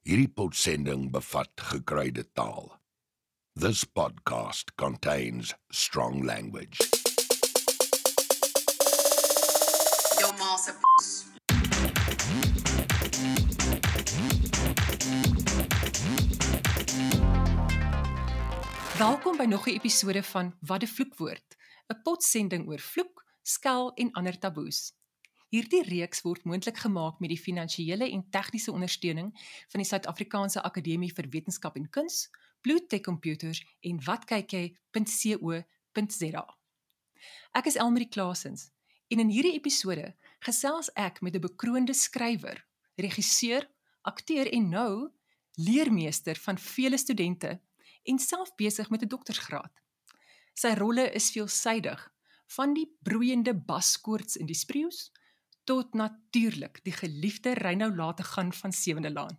Hierdie potsending bevat gekruide taal. This podcast contains strong language. Jou ma se Welkom by nog 'n episode van Wat 'n vloekwoord, 'n potsending oor vloek, skel en ander taboes. Hierdie reeks word moontlik gemaak met die finansiële en tegniese ondersteuning van die Suid-Afrikaanse Akademie vir Wetenskap en Kuns, Bluetech Computers en watkyk.co.za. Ek is Elmarie Klasens en in hierdie episode gesels ek met 'n bekroonde skrywer, regisseur, akteur en nou leermeester van vele studente en self besig met 'n doktorsgraad. Sy rolle is veelsidig, van die broeiende baskoorts in die spreeus tot natuurlik die geliefde Reynou late gaan van Sewende Laan.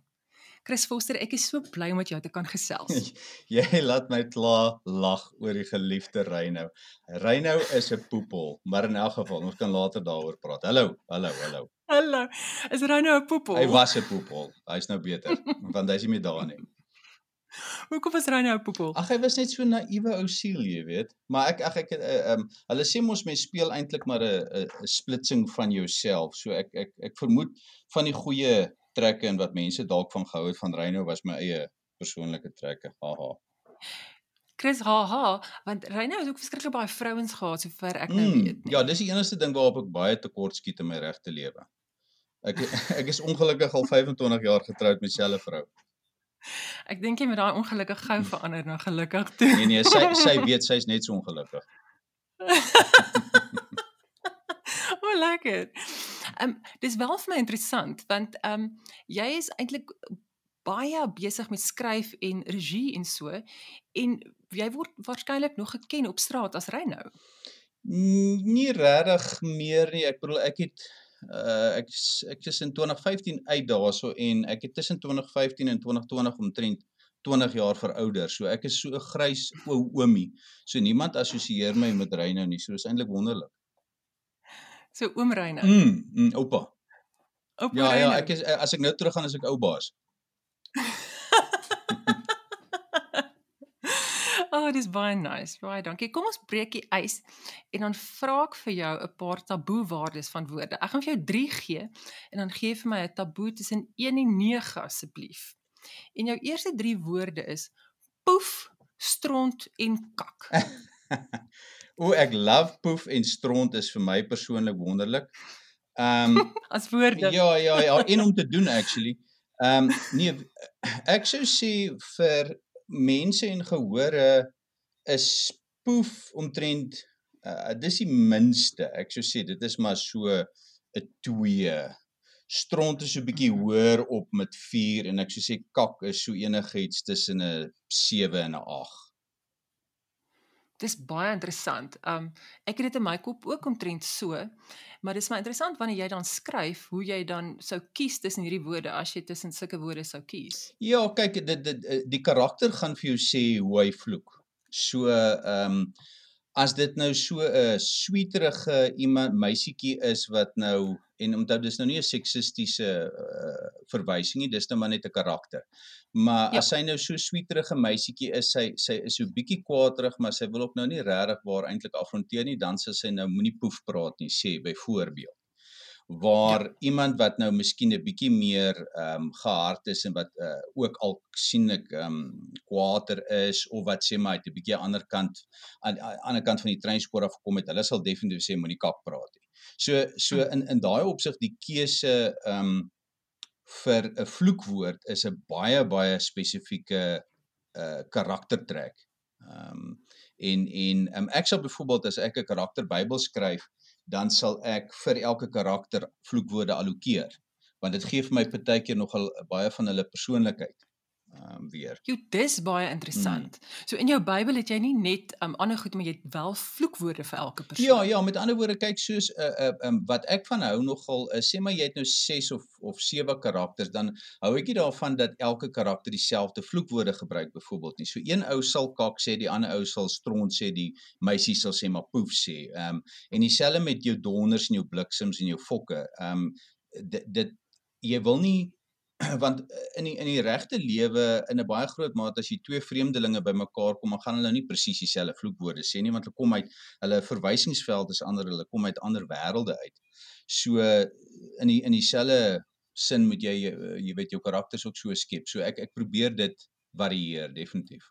Chris Foster, ek is so bly om met jou te kan gesels. Jy laat my klaar lag oor die geliefde Reynou. Reynou is 'n poepel, maar in elk geval, ons kan later daaroor praat. Hallo, hallo, hallo. Hallo. Is Reynou 'n poepel? Hy was 'n poepel. Hy's nou beter, want hy's nie meer daar nie. Hoekom was Reynou 'n poepel? Ag hy was net so 'n naïewe ou siel, jy weet. Maar ek ag ek ehm um, hulle sê mos mens speel eintlik maar 'n 'n splitsing van jouself. So ek ek ek vermoed van die goeie trekke en wat mense dalk van gehou het van Reynou was my eie persoonlike trekke. Haha. Chris haha, want Reynou het ook verskriklik baie vrouens gehad sover ek nou Mm, weet. nie. ja, dis die enigste ding waarop ek baie tekort skiet in my regte lewe. Ek ek is ongelukkig al 25 jaar getroud met dieselfde vrou. Ek dink jy met daai ongelukkig gou verander nou gelukkig toe. Nee nee, sy sy weet sy's net so ongelukkig. o, oh, lekker. Ehm um, dis wel vir my interessant want ehm um, jy is eintlik baie besig met skryf en regie en so en jy word waarskynlik nog geken op straat as Reynou. Nie regtig meer nie. Ek bedoel ek het uh ek ek is in 2015 uit daarso en ek het tussen 2015 en 2020 omtrent 20 jaar verouder. So ek is so 'n grys ou oomie. So niemand assosieer my met Reynou nie. So dis eintlik wonderlik. So oom Reynou. Mm, mm oupa. Oom Ja ja, Reynou. ek is as ek nou terug gaan as ek ou baas. Oh, dis baie nice. Baie dankie. Kom ons breek die ys en dan vra ek vir jou 'n paar taboe waardes van woorde. Ek gaan vir jou 3 gee en dan gee vir my 'n taboe tussen 1 en 9 asseblief. En jou eerste 3 woorde is poef, stront en kak. O, ek love poef en stront is vir my persoonlik wonderlik. Ehm um, As woorde. ja ja ja, en om te doen actually. Ehm um, nee, ek sou sê vir mense en gehore is poef omtrent uh, dis die minste. Ek sou sê dit is maar so 'n 2. Stront is so 'n bietjie hoër op met 4 en ek sou sê kak is so enigiets tussen 'n 7 en 'n 8. Dis baie interessant. Um ek het dit in my kop ook omtrent so, maar dis my interessant wanneer jy dan skryf hoe jy dan sou kies tussen hierdie woorde as jy tussen sulke woorde sou kies. Ja, kyk dit dit eh, die karakter gaan vir jou sê hoe hy vloek. So ehm um, as dit nou so 'n sweeterige iemand meisietjie is wat nou en onthou dis nou nie 'n seksistiese uh, verwysing nie, dis nou maar net 'n karakter. Maar Ja. as sy nou so sweeterige meisietjie is, sy sy is so bietjie kwaadrig, maar sy wil ook nou nie regtig waar eintlik afronteer nie, dan sê sy nou moenie poef praat nie, sê byvoorbeeld waar ja. iemand wat nou miskien 'n bietjie meer ehm um, gehard is en wat uh, ook al sien ek ehm um, kwaader is of wat sê maar uit 'n bietjie ander kant aan aan die ander kant van die treinspoor af gekom het, hulle sal definitief sê moenie kak praat nie. So so in in daai opsig die keuse ehm um, vir 'n vloekwoord is 'n baie baie spesifieke uh karaktertrek. Ehm um, en en um, ek sal byvoorbeeld as ek 'n karakter Bybel skryf, dan sal ek vir elke karakter vloekwoorde allokeer want dit gee vir my partykeer nogal baie van hulle persoonlikheid um, weer. Jo, dis baie interessant. Mm. So in jou Bybel het jy nie net um ander goed, maar jy het wel vloekwoorde vir elke persoon. Ja, ja, met ander woorde kyk soos uh, uh, um, wat ek van hou nogal is sê maar jy het nou 6 of of 7 karakters dan hou ek nie daarvan dat elke karakter dieselfde vloekwoorde gebruik byvoorbeeld nie. So een ou sal kak sê, die ander ou sal stront sê, die meisie sal sê maar poef sê. Ehm um, en dieselfde met jou donders en jou bliksems en jou fokke. Ehm um, dit dit jy wil nie want in die in die regte lewe in 'n baie groot mate as jy twee vreemdelinge bymekaar kom, dan gaan hulle nie presies dieselfde vloekwoorde sê nie want hulle kom uit hulle verwysingsveld is ander, hulle kom uit ander wêrelde uit. So in die in dieselfde sin moet jy jy weet jou karakters ook so skep. So ek ek probeer dit varieer definitief.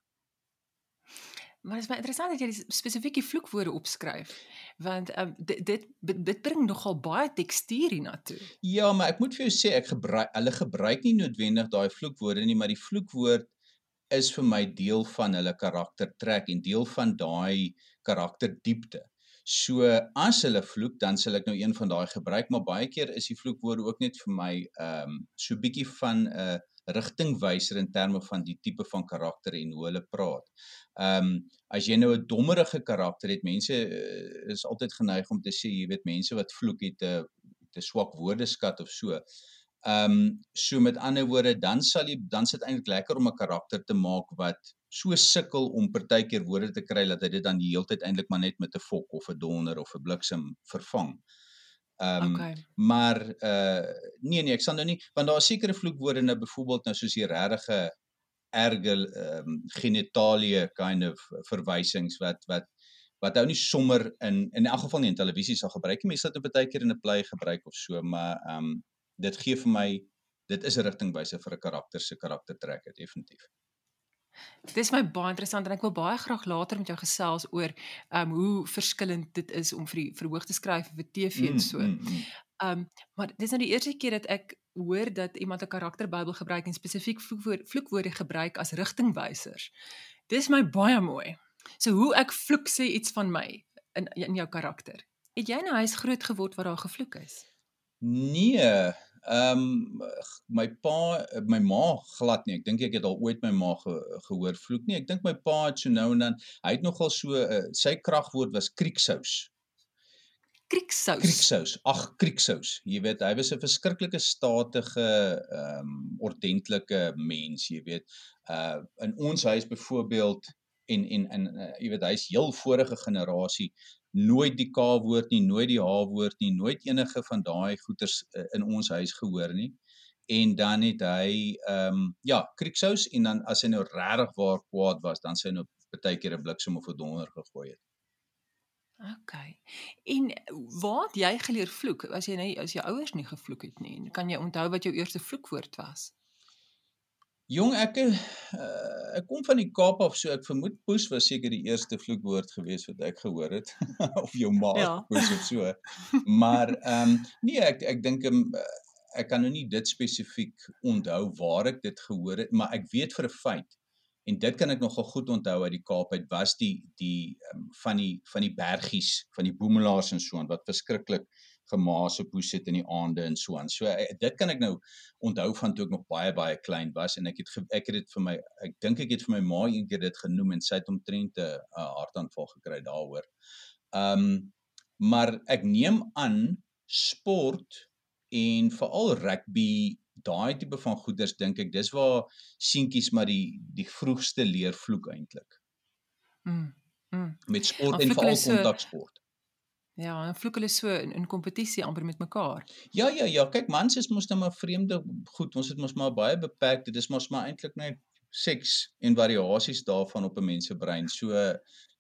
Maar dit is baie interessant dat jy die spesifieke vloekwoorde opskryf want um, dit dit dit bring nogal baie tekstuur hiernatoe. Ja, maar ek moet vir jou sê ek gebruik hulle gebruik nie noodwendig daai vloekwoorde nie, maar die vloekwoord is vir my deel van hulle karaktertrek en deel van daai karakterdiepte. So as hulle vloek, dan sal ek nou een van daai gebruik, maar baie keer is die vloekwoorde ook net vir my ehm um, so bietjie van 'n uh, rigtingwyser in terme van die tipe van karakter en hoe hulle praat. Ehm um, as jy nou 'n dommerige karakter het, mense uh, is altyd geneig om te sê, jy weet, mense wat vloek het 'n 'n swak woordeskat of so. Ehm um, so met ander woorde, dan sal jy dan sit eintlik lekker om 'n karakter te maak wat so sukkel om partykeer woorde te kry dat hy dit dan die hele tyd eintlik maar net met 'n fok of 'n donder of 'n bliksem vervang. Um, okay. maar uh nee nee, ek sal nou nie want daar is sekere vloekwoorde nou byvoorbeeld nou soos die regte erge ehm um, genitalie kind of verwysings wat wat wat ou nie sommer in in elk geval nie in televisie sal gebruik nie. Mense sal dit baie keer in 'n play gebruik of so, maar ehm um, dit gee vir my dit is 'n rigtingwyser vir 'n karakter se karaktertrekke definitief. Dit is my baie interessant en ek wil baie graag later met jou gesels oor ehm um, hoe verskillend dit is om vir die verhoog te skryf vir TV en mm, so. Mm, mm. Ehm um, maar dis nou die eerste keer dat ek hoor dat iemand 'n karakterbybel gebruik en spesifiek vloekwoorde, vloekwoorde gebruik as rigtingwysers. Dis my baie mooi. So hoe ek vloek sê iets van my in in jou karakter. Het jy nou huis groot geword waar daar gevloek is? Nee, Ehm um, my pa my ma glad nie. Ek dink ek het al ooit my ma ge, gehoor vloek nie. Ek dink my pa het so nou en dan hy het nogal so uh, sy kragwoord was krieksous. Krieksous. Krieksous. Ag, krieksous. Jy weet, hy was 'n verskriklike statige ehm um, ordentlike mens, jy weet. Uh in ons huis byvoorbeeld en en en uh, jy weet hy's heel vorige generasie nooit die K woord nie, nooit die H woord nie, nooit enige van daai goeters uh, in ons huis gehoor nie. En dan het hy ehm um, ja, krieksous en dan as hy nou regtig waar kwaad was, dan sê hy nou baie keer 'n bliksem of 'n donder gegooi het. OK. En waar het jy geleer vloek? As jy net as jou ouers nie gevloek het nie, kan jy onthou wat jou eerste vloekwoord was? Jong ek uh, ek kom van die Kaap af so ek vermoed poes was seker die eerste vloekwoord gewees wat ek gehoor het of jou ma ja. poes of so. Maar ehm um, nee ek ek dink um, ek kan nou nie dit spesifiek onthou waar ek dit gehoor het maar ek weet vir 'n feit en dit kan ek nogal goed onthou uit die Kaap uit was die die um, van die van die bergies van die boemelaars en so aan wat verskriklik gemaase poes het in die aande en so aan. So uh, dit kan ek nou onthou van toe ek nog baie baie klein was en ek het ek het dit vir my ek dink ek het vir my ma eendag dit genoem en sy het omtrent 'n uh, hartaanval gekry daaroor. Ehm um, maar ek neem aan sport en veral rugby daai tipe van goeders dink ek dis waar seentjies maar die die vroegste leer vloek eintlik. Mm. Mm. Met sport en veral kontaksport. Ja, en vloek hulle so in in kompetisie amper met mekaar. Ja, ja, ja, kyk mans is mos nou maar vreemde goed. Ons het mos maar baie beperk. Dit is mos maar eintlik net seks en variasies daarvan op 'n mens se brein. So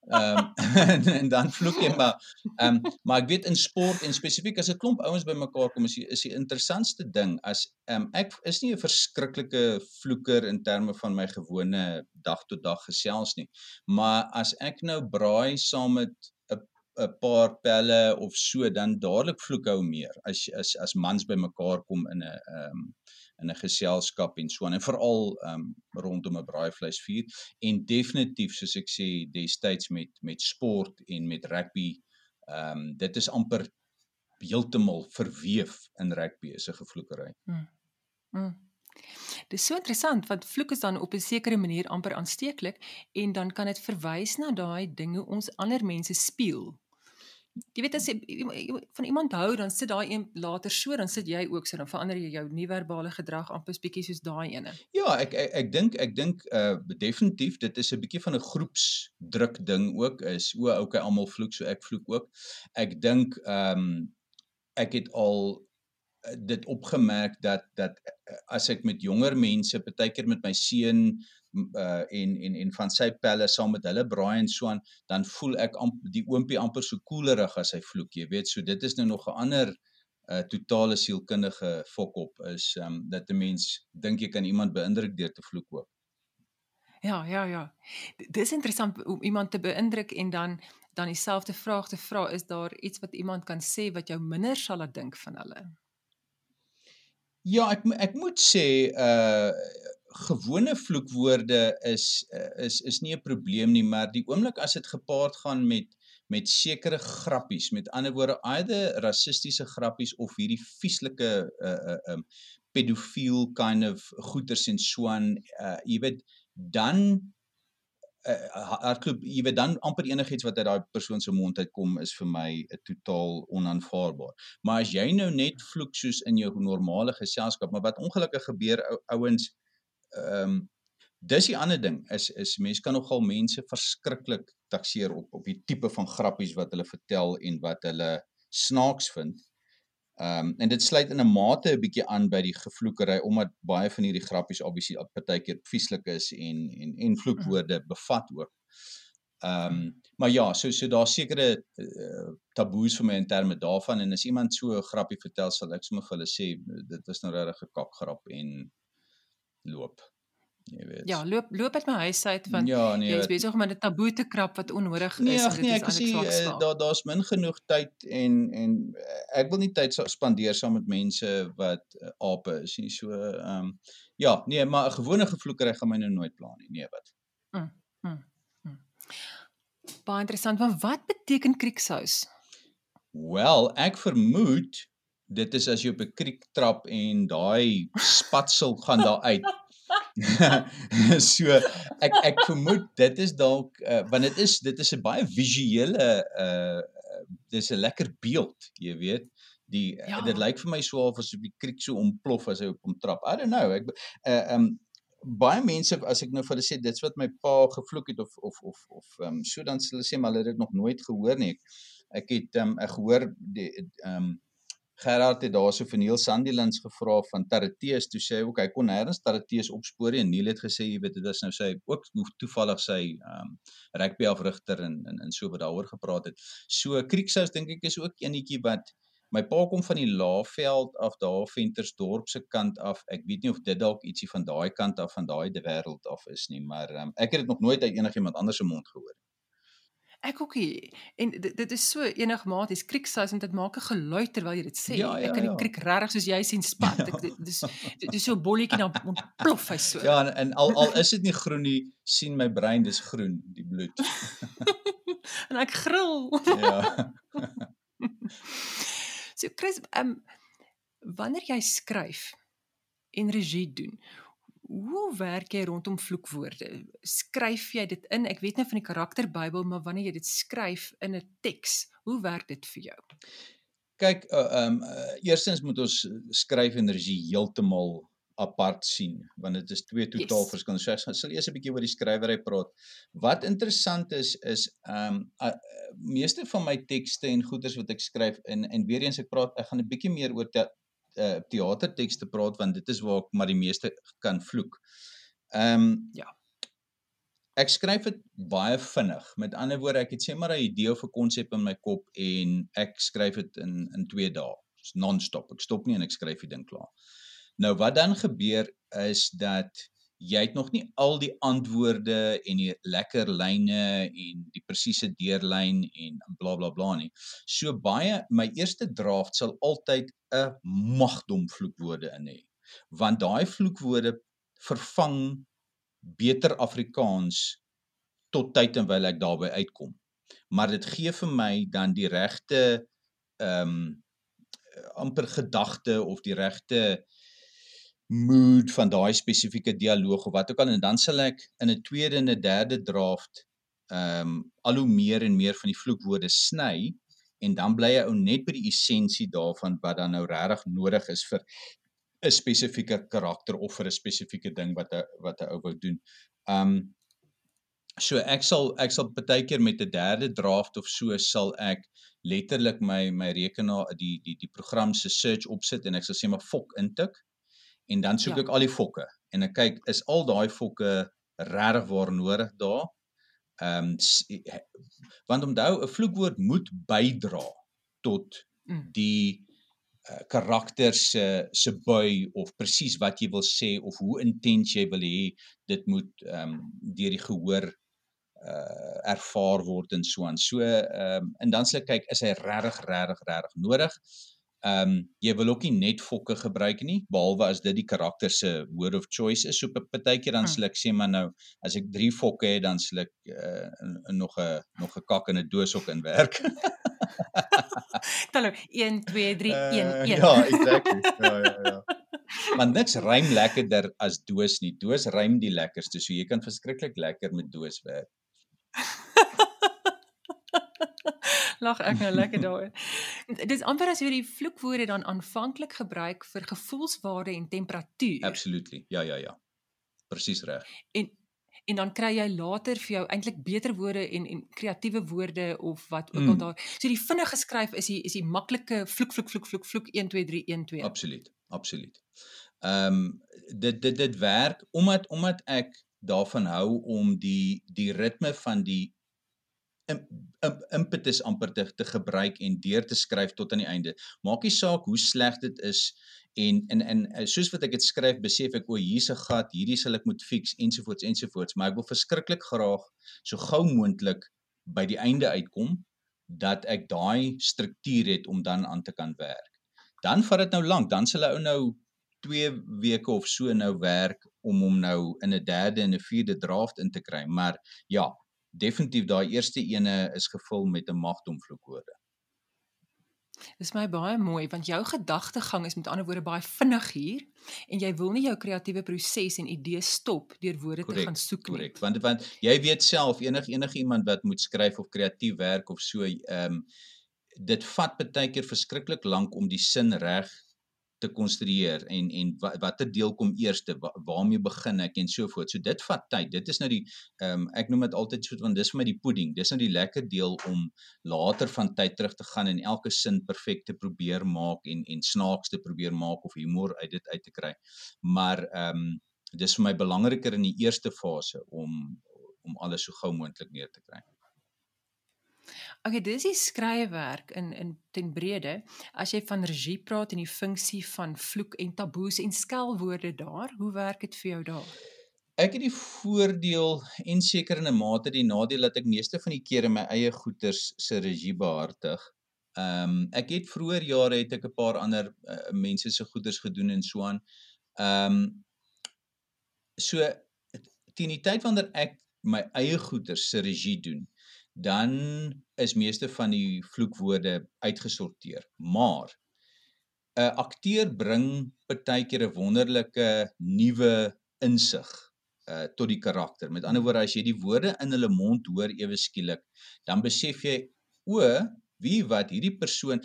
ehm um, en, en dan vloek jy maar ehm um, maar ek weet in sport en spesifiek as 'n klomp ouens bymekaar kom is die, is die interessantste ding as ehm um, ek is nie 'n verskriklike vloeker in terme van my gewone dag tot dag gesels nie. Maar as ek nou braai saam met 'n paar pelle of so dan dadelik vloek hou meer as as as mans bymekaar kom in 'n ehm um, in 'n geselskap en so aan en veral ehm um, rondom 'n braaivleisvuur en definitief soos ek sê destyds met met sport en met rugby ehm um, dit is amper heeltemal verweef in rugby is 'n gevloekery. Mm. Mm. Dit is so interessant want vloek is dan op 'n sekere manier amper aansteeklik en dan kan dit verwys na daai dinge ons ander mense speel. Jy weet as jy van iemand hou dan sit daai een later so dan sit jy ook so dan verander jy jou nie-verbale gedrag amper bietjie soos daai ene. Ja, ek ek, ek dink ek dink uh definitief dit is 'n bietjie van 'n groepsdruk ding ook is o, okay, almal vloek so ek vloek ook. Ek dink ehm um, ek het al dit opgemerk dat dat uh, as ek met jonger mense, partykeer met my seun uh en en en van sy pelle saam met hulle braai en so aan dan voel ek amp, die oompie amper so koelerig as hy vloek jy weet so dit is nou nog 'n ander uh totale sielkundige fok op is um dat 'n mens dink jy kan iemand beïndruk deur te vloek ook Ja, ja, ja. Dis interessant om iemand te beïndruk en dan dan dieselfde vraag te vra, is daar iets wat iemand kan sê wat jou minder sal laat dink van hulle? Ja, ek ek moet sê uh gewone vloekwoorde is is is nie 'n probleem nie, maar die oomblik as dit gepaard gaan met met sekere grappies, met ander woorde either rassistiese grappies of hierdie vieslike uh uh um pedofiel kind of goeters en so aan, uh jy weet dan uh, hardloop jy weet dan amper enigiets wat uit daai persoon se mond uitkom is vir my uh, totaal onaanvaarbaar. Maar as jy nou net vloek soos in jou normale geselskap, maar wat ongelukkig gebeur ou, ouens ehm um, dis die ander ding is is mense kan nogal mense verskriklik takseer op op die tipe van grappies wat hulle vertel en wat hulle snaaks vind. Ehm um, en dit sluit in 'n mate 'n bietjie aan by die gevloekery omdat baie van hierdie grappies obviously partykeer vieslik is en en en vloekwoorde bevat ook. Ehm um, maar ja, so so daar sekerre uh, taboes vir my in terme daarvan en as iemand so 'n grappie vertel sal ek sommer vir hulle sê dit is nou regtig 'n kakgrap en loop jy weet. Ja, loop loop uit my huis uit want ja, nee, jy is besig om 'n taboe te krap wat onnodig nee, is. Ach, nee, ek sê uh, daar daar's min genoeg tyd en en uh, ek wil nie tyd spandeer saam met mense wat uh, ape is nie. So ehm um, ja, nee, maar 'n gewone gevloekery gaan my nou nooit pla nie. Nee, wat? Mm, mm, mm. Baie interessant, maar wat beteken krieksous? Wel, ek vermoed dit is as jy op 'n kriek trap en daai spatsel gaan daar uit. so ek ek vermoed dit is dalk uh, want dit is dit is 'n baie visuele uh dis 'n lekker beeld, jy weet. Die ja. dit lyk vir my so of as op die kriek so ontplof as hy op hom trap. I don't know. Ek uh um baie mense as ek nou vir hulle sê dit's wat my pa gevloek het of of of of um so dan sê hulle sê maar hulle het dit nog nooit gehoor nie. Ek het um ek gehoor die um Gerard het daarso vir Neil Sandilands gevra van Tarateus toe sê hy ook hy kon nêrens Tarateus opspoor en Neil het gesê jy weet dit is nou sy ook toevallig sy ehm um, rugby afrigter en en en so wat daaroor gepraat het. So Krieksous dink ek is ook enetjie wat my pa kom van die Laagveld af daar Ventersdorp se kant af. Ek weet nie of dit dalk ietsie van daai kant af van daai wêreld af is nie, maar um, ek het dit nog nooit uit enigiemand anders se mond gehoor nie. Ek ook nie. En dit, dit is so enigmaties krieksous want dit maak 'n geluid terwyl jy dit sê. Ja, ja, ek kan die ja. kriek regtig soos jy sien spat. Ek dit dis dit is so 'n bolletjie dan ontplof hy so. Ja, en, en al al is dit nie groen nie, sien my brein dis groen, die bloed. en ek gril. ja. so Chris, ehm um, wanneer jy skryf en regie doen, hoe werk jy rondom vloekwoorde? Skryf jy dit in? Ek weet nou van die karakterbybel, maar wanneer jy dit skryf in 'n teks, hoe werk dit vir jou? Kyk, ehm uh, um, uh, eerstens moet ons skryf en regie heeltemal apart sien want dit is twee totaal yes. verskillende. So ek sal eers 'n bietjie oor die skrywery praat. Wat interessant is is ehm um, uh, meeste van my tekste en goeders wat ek skryf en en weer eens ek praat ek gaan 'n bietjie meer oor te, uh, teatertekste praat want dit is waar ek maar die meeste kan vloek. Ehm um, ja. Ek skryf dit baie vinnig. Met ander woorde, ek het sê maar 'n idee of 'n konsep in my kop en ek skryf dit in in 2 dae. Dis non-stop. Ek stop nie en ek skryf die ding klaar. Nou wat dan gebeur is dat jy het nog nie al die antwoorde en die lekker lyne en die presiese deurlyn en bla bla bla nie. So baie my eerste draft sal altyd 'n magdom vloekwoorde in hê. Want daai vloekwoorde vervang beter Afrikaans tot tyd en wyl ek daarby uitkom. Maar dit gee vir my dan die regte ehm um, amper gedagte of die regte mood van daai spesifieke dialoog of wat ook al en dan sal ek in 'n tweede en 'n derde draft ehm um, al hoe meer en meer van die vloekwoorde sny en dan bly jy ou net by die essensie daarvan wat dan nou regtig nodig is vir 'n spesifieke karakter of vir 'n spesifieke ding wat 'n wat 'n ou wou doen. Um so ek sal ek sal baie keer met 'n derde draft of so sal ek letterlik my my rekenaar die die die program se search opsit en ek sal sê maar fok intik en dan soek Ja. ek al die fokke en ek kyk is al daai fokke regtig waar nodig daar. Ehm um, want onthou 'n vloekwoord moet bydra tot Mm. die uh, karakter se se bui of presies wat jy wil sê of hoe intens jy wil hê dit moet ehm um, deur die gehoor uh ervaar word en so aan. So ehm um, en dan sal ek kyk is hy regtig regtig regtig nodig. Ehm um, jy wil ook nie net fokke gebruik nie behalwe as dit die karakter se word of choice is. So pa- partykeer dan Mm. sal ek sê maar nou as ek 3 fokke het dan sal ek uh, nog 'n nog 'n kak in 'n doos ook inwerk. Tel nou 1 2 3 1 Uh, 1. Ja, exactly. Ja ja ja. Maar niks rym lekkerder as doos nie. Doos rym die lekkerste. So jy kan verskriklik lekker met doos werk. Lag ek nou lekker daaroor. Dis amper as jy die vloekwoorde dan aanvanklik gebruik vir gevoelswaarde en temperatuur. Absolutely. Ja ja ja. Presies reg. En en dan kry jy later vir jou eintlik beter woorde en en kreatiewe woorde of wat ook al Mm. daar. So die vinnige skryf is die is die maklike vloek vloek vloek vloek vloek 1 2 3 1 2. Absoluut. Absoluut. Ehm um, dit dit dit werk omdat omdat ek daarvan hou om die die ritme van die impetus amper te, te gebruik en deur te skryf tot aan die einde. Maak nie saak hoe sleg dit is en en en eh, soos wat ek dit skryf besef ek o hier's 'n gat, hierdie sal ek moet fix ensovoorts ensovoorts, maar ek wil verskriklik graag so gou moontlik by die einde uitkom dat ek daai struktuur het om dan aan te kan werk. Dan vat dit nou lank, dan sal 'n ou nou 2 weke of so nou werk om hom nou in 'n derde en 'n vierde draft in te kry, maar ja, definitief daai eerste ene is gevul met 'n magdom vloekwoorde. Dis my baie mooi want jou gedagtegang is met ander woorde baie vinnig hier en jy wil nie jou kreatiewe proses en idees stop deur woorde te Korrek, gaan soek nie. Korrek. Want want jy weet self enig enige iemand wat moet skryf of kreatief werk of so ehm um, dit vat baie keer verskriklik lank om die sin reg te konstrueer en en wa, watter deel kom eerste wa, waarmee begin ek en so voort. So dit vat tyd. Dit is nou die ehm um, ek noem dit altyd so want dis vir my die pudding. Dis nou die lekker deel om later van tyd terug te gaan en elke sin perfek te probeer maak en en snaaks te probeer maak of humor uit dit uit te kry. Maar ehm um, dis vir my belangriker in die eerste fase om om alles so gou moontlik neer te kry. Okay, dis die skryfwerk in in ten brede. As jy van regie praat en die funksie van vloek en taboes en skelwoorde daar, hoe werk dit vir jou daar? Ek het die voordeel en seker in 'n mate die nadeel dat ek meeste van die kere my eie goeters se regie behartig. Ehm um, ek het vroeër jare het ek 'n paar ander uh, mense se goeders gedoen en so aan. Ehm um, so teen die tyd wanneer ek my eie goeders se regie doen, dan is meeste van die vloekwoorde uitgesorteer. Maar 'n akteur bring partykeer 'n wonderlike nuwe insig uh tot die karakter. Met ander woorde as jy die woorde in hulle mond hoor ewe skielik, dan besef jy o, wie wat hierdie persoon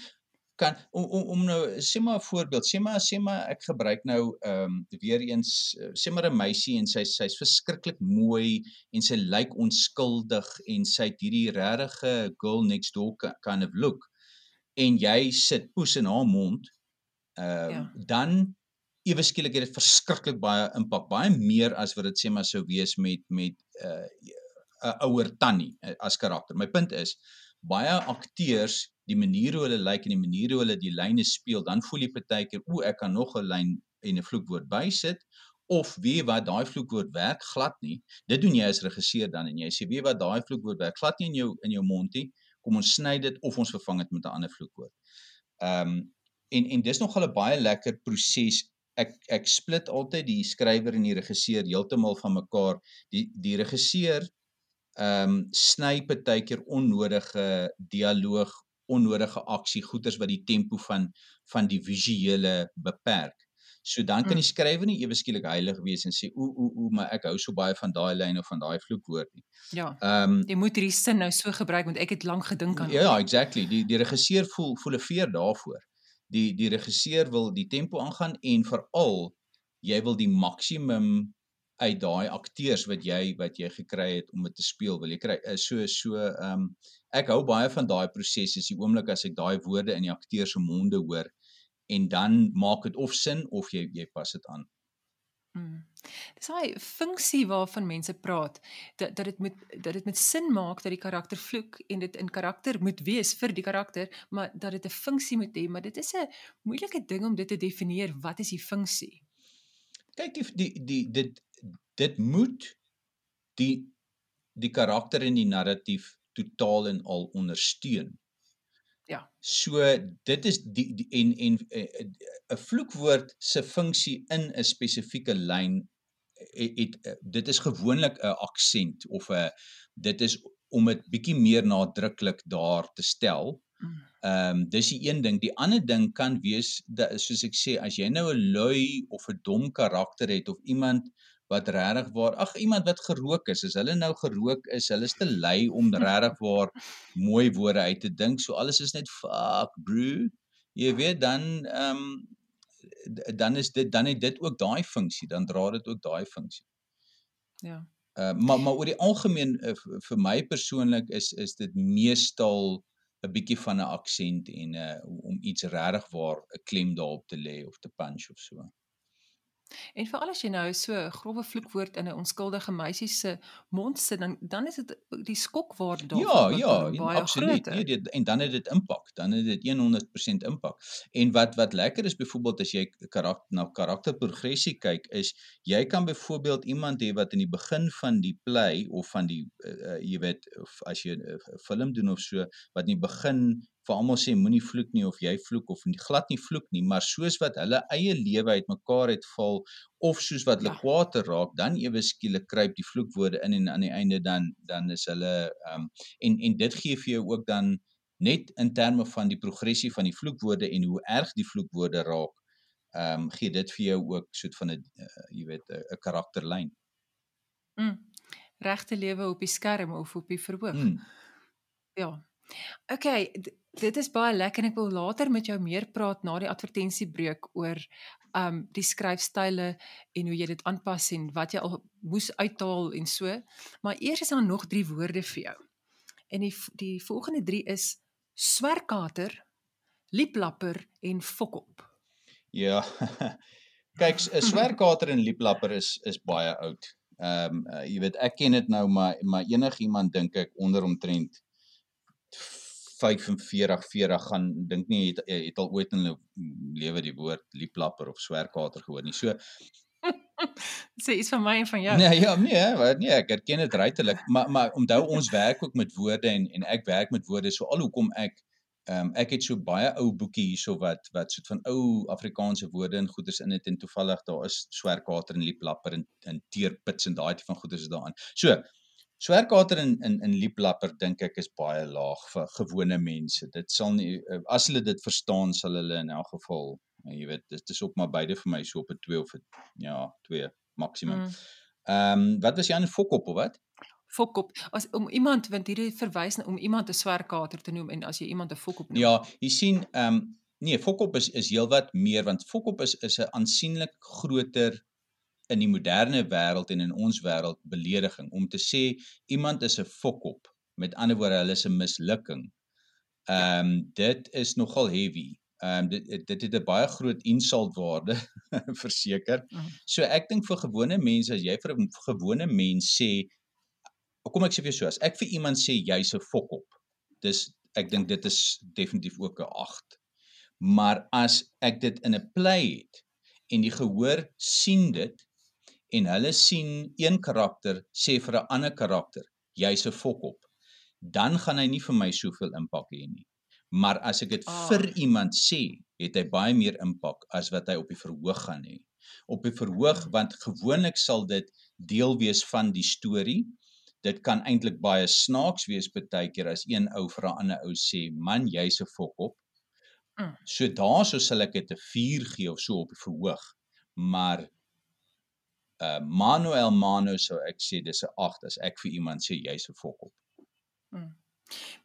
kan om om, om nou sê maar 'n voorbeeld, sê maar sê maar ek gebruik nou ehm um, weer eens eh, sê maar 'n meisie en sy sy's verskriklik mooi en sy lyk onskuldig en sy het hierdie regte girl next door ki- kind of look en jy sit poes in haar mond ehm Ja. um, dan ewe skielik het dit verskriklik baie impak, baie meer as wat dit sê maar sou wees met met 'n uh, ouer tannie uh, as karakter. My punt is baie akteurs, die manier hoe hulle lyk en die manier hoe hulle die lyne speel, dan voel jy partykeer, o, ek kan nog 'n lyn en 'n vloekwoord bysit of weet wat daai vloekwoord werk glad nie. Dit doen jy as regisseur dan en jy sê weet wat daai vloekwoord werk glad nie in jou in jou mond nie. Kom ons sny dit of ons vervang dit met 'n ander vloekwoord. Ehm um, en en dis nogal 'n baie lekker proses. Ek ek split altyd die skrywer en die regisseur heeltemal van mekaar. Die die regisseur ehm um, sny partykeer onnodige dialoog, onnodige aksie, goeters wat die tempo van van die visuele beperk. So dan kan Mm. die skrywer nie ewe skielik heilig wees en sê o o o maar ek hou so baie van daai lyn of van daai vloekwoord nie. Ja. Ehm um, Jy moet hierdie sin nou so gebruik want ek het lank gedink aan. Ja, ja, exactly. Die die regisseur voel voel 'n veer daarvoor. Die die regisseur wil die tempo aangaan en veral jy wil die maksimum uit daai akteurs wat jy wat jy gekry het om dit te speel. Wil jy kry uh, so so ehm um, ek hou baie van daai proses is die oomblik as ek daai woorde in die akteur se monde hoor en dan maak dit of sin of jy jy pas dit aan. Mm. Dis hy funksie waarvan mense praat dat dat dit moet dat dit met sin maak dat die karakter vloek en dit in karakter moet wees vir die karakter, maar dat dit 'n funksie moet hê, maar dit is 'n moeilike ding om dit te definieer. Wat is die funksie? Kyk die die die dit dit moet die die karakter en die narratief totaal en al ondersteun. Ja. So dit is die, die en en eh, eh, 'n vloekwoord se funksie in 'n spesifieke lyn het, het eh, dit is gewoonlik 'n aksent of 'n dit is om dit bietjie meer nadruklik daar te stel. Mm. Ehm um, dis die een ding. Die ander ding kan wees dat soos ek sê as jy nou 'n lui of 'n dom karakter het of iemand wat regtig waar ag iemand wat gerook is, as hulle nou gerook is, hulle is te lui om regtig waar mooi woorde uit te dink. So alles is net fuck bro. Jy weet dan ehm um, dan is dit dan het dit ook daai funksie, dan dra dit ook daai funksie. Ja. Uh, maar maar oor die algemeen uh, vir my persoonlik is is dit meestal 'n bietjie van 'n aksent en uh, om iets regtig waar 'n klem daarop te lê of te punch of so. En veral as jy nou so 'n grove vloekwoord in 'n onskuldige meisie se mond sit, dan dan is dit die skokwaarde daarvan ja, ja, baie absoluut. Nee, dit, en dan het dit impak. Dan het dit 100% impak. En wat wat lekker is byvoorbeeld as jy karakter na karakterprogressie kyk, is jy kan byvoorbeeld iemand hê wat in die begin van die play of van die uh, jy weet of as jy 'n uh, film doen of so wat in die begin vir almal sê moenie vloek nie of jy vloek of nie, glad nie vloek nie, maar soos wat hulle eie lewe uitmekaar het val of soos wat hulle ja. kwaad raak, dan ewe skielik kruip die vloekwoorde in en aan die einde dan dan is hulle ehm um, en en dit gee vir jou ook dan net in terme van die progressie van die vloekwoorde en hoe erg die vloekwoorde raak, ehm um, gee dit vir jou ook soet van 'n uh, jy weet 'n karakterlyn. Mm. Regte lewe op die skerm of op die verhoog. Mm. Ja. Okay, dit is baie lekker en ek wil later met jou meer praat na die advertensiebreek oor um die skryfstyle en hoe jy dit aanpas en wat jy al moes uithaal en so. Maar eers is daar nog 3 woorde vir jou. En die die volgende 3 is swerkater, lieplapper en fokop. Ja. Kyk, 'n swerkater en lieplapper is is baie oud. Ehm um, uh, jy weet ek ken dit nou maar maar enigiemand dink ek onder omtrent 45 40 gaan dink nie het het al ooit in hulle lewe die woord lieplapper of swerkater gehoor nie. So sê iets van my en van jou. Nee, ja, nee, wat nee, ek erken dit regtelik, maar maar onthou ons werk ook met woorde en en ek werk met woorde so al hoekom ek ehm um, ek het so baie ou boekie hierso wat wat soet van ou Afrikaanse woorde en goeders in het en toevallig daar is swerkater en lieplapper en en teerpits en daai tipe van goeders is daarin. So Swerkater in in in lieplapper dink ek is baie laag vir gewone mense. Dit sal nie eh, as hulle dit verstaan sal hulle in elk geval, jy weet, dit is ook maar beide vir my so op 'n 2 of 'n ja, 2 maksimum. Mm. Ehm mm. um, wat was jy aan fokop of wat? Fokop. As om iemand want hierdie verwys om iemand 'n swerkater te noem en as jy iemand 'n fokop noem. Ja, jy sien ehm um, nee, fokop is is heelwat meer want fokop is is 'n aansienlik groter in die moderne wêreld en in ons wêreld belediging om te sê iemand is 'n fokop met ander woorde hulle is 'n mislukking. Ehm um, dit is nogal heavy. Ehm um, dit dit het 'n baie groot insultwaarde verseker. Mm. So ek dink vir gewone mense as jy vir 'n gewone mens sê kom ek sê vir jou so as ek vir iemand sê jy's 'n fokop. Dis ek dink dit is definitief ook 'n 8. Maar as ek dit in 'n play het en die gehoor sien dit en hulle sien een karakter sê vir 'n ander karakter jy's 'n fokop dan gaan hy nie vir my soveel impak hê nie maar as ek dit oh. vir iemand sê het hy baie meer impak as wat hy op die verhoog gaan hê op die verhoog hmm. want gewoonlik sal dit deel wees van die storie dit kan eintlik baie snaaks wees baie keer as een ou vir 'n ander ou sê man jy's 'n fokop mm. so daaroor sal ek dit 'n 4 gee of so op die verhoog maar uh Manuel Mano sou ek sê dis 'n 8 as ek vir iemand sê jy's 'n fokop. Hmm.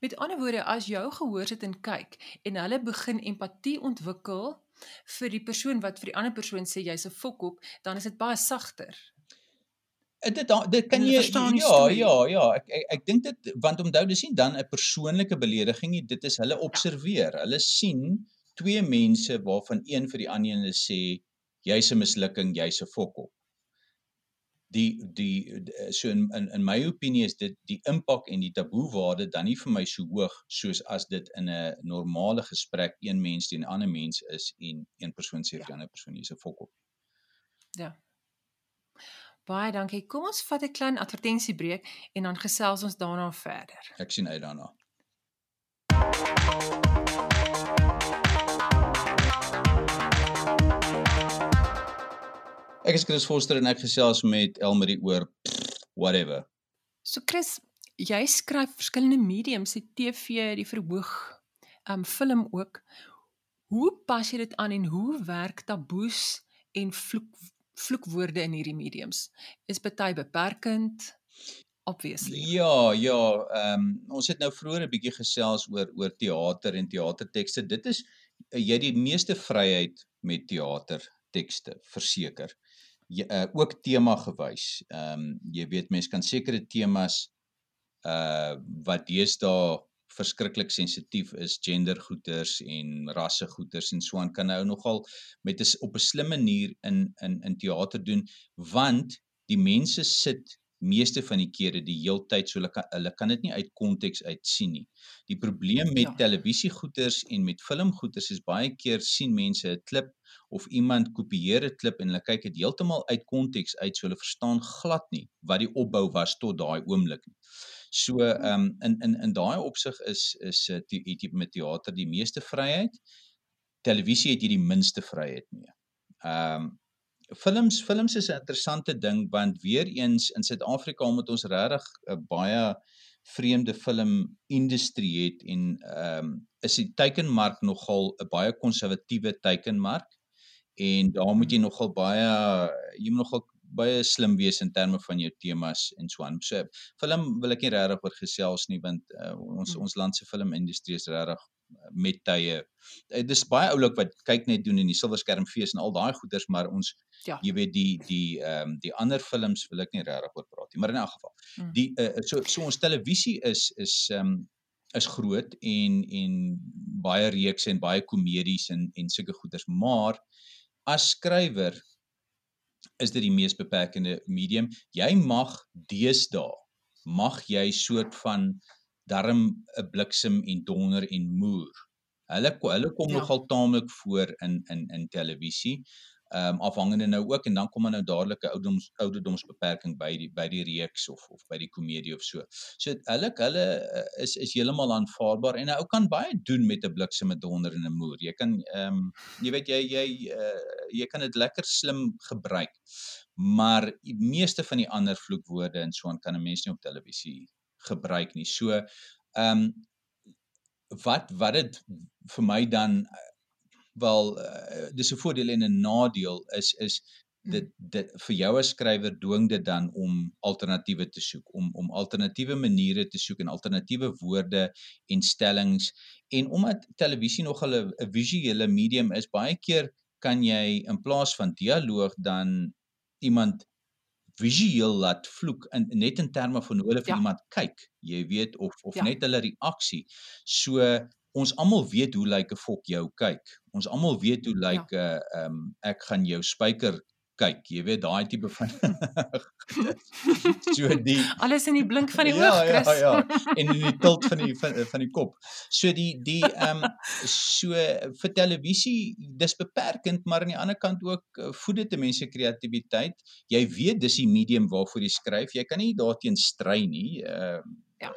Met ander woorde as jou gehoor sit en kyk en hulle begin empatie ontwikkel vir die persoon wat vir die ander persoon sê jy's 'n fokop, dan is dit baie sagter. Eh, dit dit kan jy verstaan ja ja ja ek ek, ek dink dit want onthou dis nie dan 'n persoonlike belediging nie dit is hulle observeer hulle sien twee mense waarvan een vir die ander ene sê jy's 'n mislukking jy's 'n fokol die die d- so in in in my opinie is dit die impak en die taboewaarde dan nie vir my so hoog soos as dit in 'n normale gesprek een mens teen 'n ander mens is en een persoon sê vir die ander persoon jy's 'n fokol Ja. Baie dankie. Kom ons vat 'n klein advertensiebreek en dan gesels ons daarna verder. ek sien uit daarna Ek is Chris Foster en ek gesels met Elmarie oor whatever. So Chris, jy skryf verskillende mediums, die TV, die verhoog, um film ook. Hoe pas jy dit aan en hoe werk taboes en vloek vloekwoorde in hierdie mediums? Is party beperkend? Obviously. Ja, ja, ehm ons het nou vroeër 'n bietjie gesels oor oor teater en teatertekste. Dit is jy het die meeste vryheid met teatertekste, verseker. Jy, uh, ook tema gewys. Ehm jy weet mense kan sekere temas uh wat deesdae verskriklik sensitief is, gendergoeters en rassegoeters en so aan kan nou nogal met 'n op 'n slim manier in in in teater doen want die mense sit meeste van die kere die heeltyd so hulle kan hulle kan dit nie uit konteks uit sien nie. Die probleem met Ja. televisiegoeters en met filmgoeters is baie keer sien mense 'n klip of iemand kopieer 'n klip en hulle kyk dit heeltemal uit konteks uit so hulle verstaan glad nie wat die opbou was tot daai oomblik nie. So ehm um, in in in daai opsig is is uh, die jy met teater die meeste vryheid. Televisie het jy die minste vryheid mee. Ehm um, films films is 'n interessante ding want weer eens in Suid-Afrika omdat ons regtig 'n baie vreemde film industrie het en ehm um, is die teikenmark nogal 'n baie konservatiewe teikenmark en daar moet jy nogal baie jy moet nogal baie slim wees in terme van jou temas en so aan. So film wil ek nie regtig oor gesels nie want uh, ons Hmm. ons land se filmindustrie is regtig uh, met tye. Uh, dis baie oulik wat kyk net doen in die silverskermfees en al daai goeders, maar ons Ja. jy weet die die ehm um, die ander films wil ek nie regtig oor praat nie, maar in elk geval. Mm. Die uh, so so ons televisie is is ehm um, is groot en en baie reekse en baie komedies en en sulke goeders, maar as skrywer is dit die mees beperkende medium. Jy mag deesdae mag jy soort van darm 'n bliksem en donder en moer. Hulle hulle kom Ja. nogal taamlik voor in in in televisie. Ehm um, afhangende nou ook en dan kom maar nou dadelik 'n ouderdoms ouderdomsbeperking by die by die reeks of of by die komedie of so. So hulle hulle uh, is is heeltemal aanvaarbaar en 'n ou kan baie doen met 'n bliksem met donder en 'n moer. Jy kan ehm um, jy weet jy jy uh, jy kan dit lekker slim gebruik. Maar die meeste van die ander vloekwoorde en so aan kan 'n mens nie op televisie gebruik nie. So ehm um, wat wat dit vir my dan eh, wel uh, dis 'n voordeel en 'n nadeel is is dit dit vir jou as skrywer dwing dit dan om alternatiewe te soek om om alternatiewe maniere te soek en alternatiewe woorde en stellings en omdat televisie nogal 'n 'n visuele medium is baie keer kan jy in plaas van dialoog dan iemand visueel laat vloek in net in terme van hoe hulle vir Ja. ja. iemand kyk jy weet of of Ja. ja. net hulle reaksie so ons almal weet hoe lyk 'n fok jou kyk ons almal weet hoe lyk 'n ja. ehm um, ek gaan jou spyker kyk jy weet daai tipe van so die Alles in die blink van die ja, oog, Chris. Ja, ja, en in die tilt van die van, van die kop. So die die ehm um, so vir televisie dis beperkend, maar aan die ander kant ook uh, voed dit 'n mens se kreatiwiteit. Jy weet dis die medium waarvoor jy skryf. Jy kan nie daarteen stry nie. Ehm uh, Ja.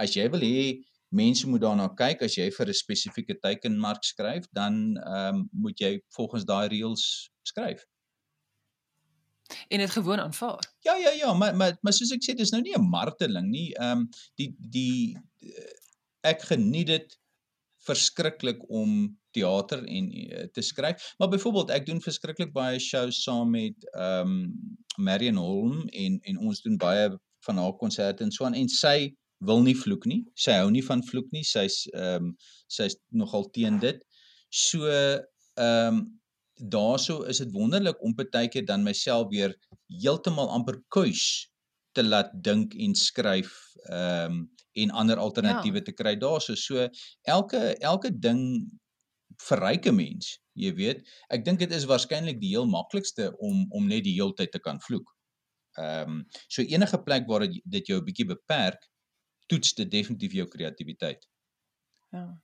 As jy wil hê mense moet daarna kyk as jy vir 'n spesifieke teikenmark skryf, dan ehm um, moet jy volgens daai reëls skryf. En dit gewoon aanvaar. Ja ja ja, maar maar maar soos ek sê dis nou nie 'n marteling nie. Ehm um, die die eh, ek geniet dit verskriklik om teater en uh, te skryf. Maar byvoorbeeld ek doen verskriklik baie shows saam met ehm um, Marion Holm en en ons doen baie van haar konserte en so aan en sy wil nie vloek nie. Sy hou nie van vloek nie. Sy's ehm um, sy's nogal teen dit. So ehm um, daarso is dit wonderlik om partykeer dan myself weer heeltemal amper kuis te laat dink en skryf ehm um, en ander alternatiewe Ja. te kry daarso. So elke elke ding verryk 'n mens, jy weet. Ek dink dit is waarskynlik die heel maklikste om om net die heeltyd te kan vloek. Ehm um, so enige plek waar dit dit jou 'n bietjie beperk, toets dit definitief jou kreatiwiteit. Ja.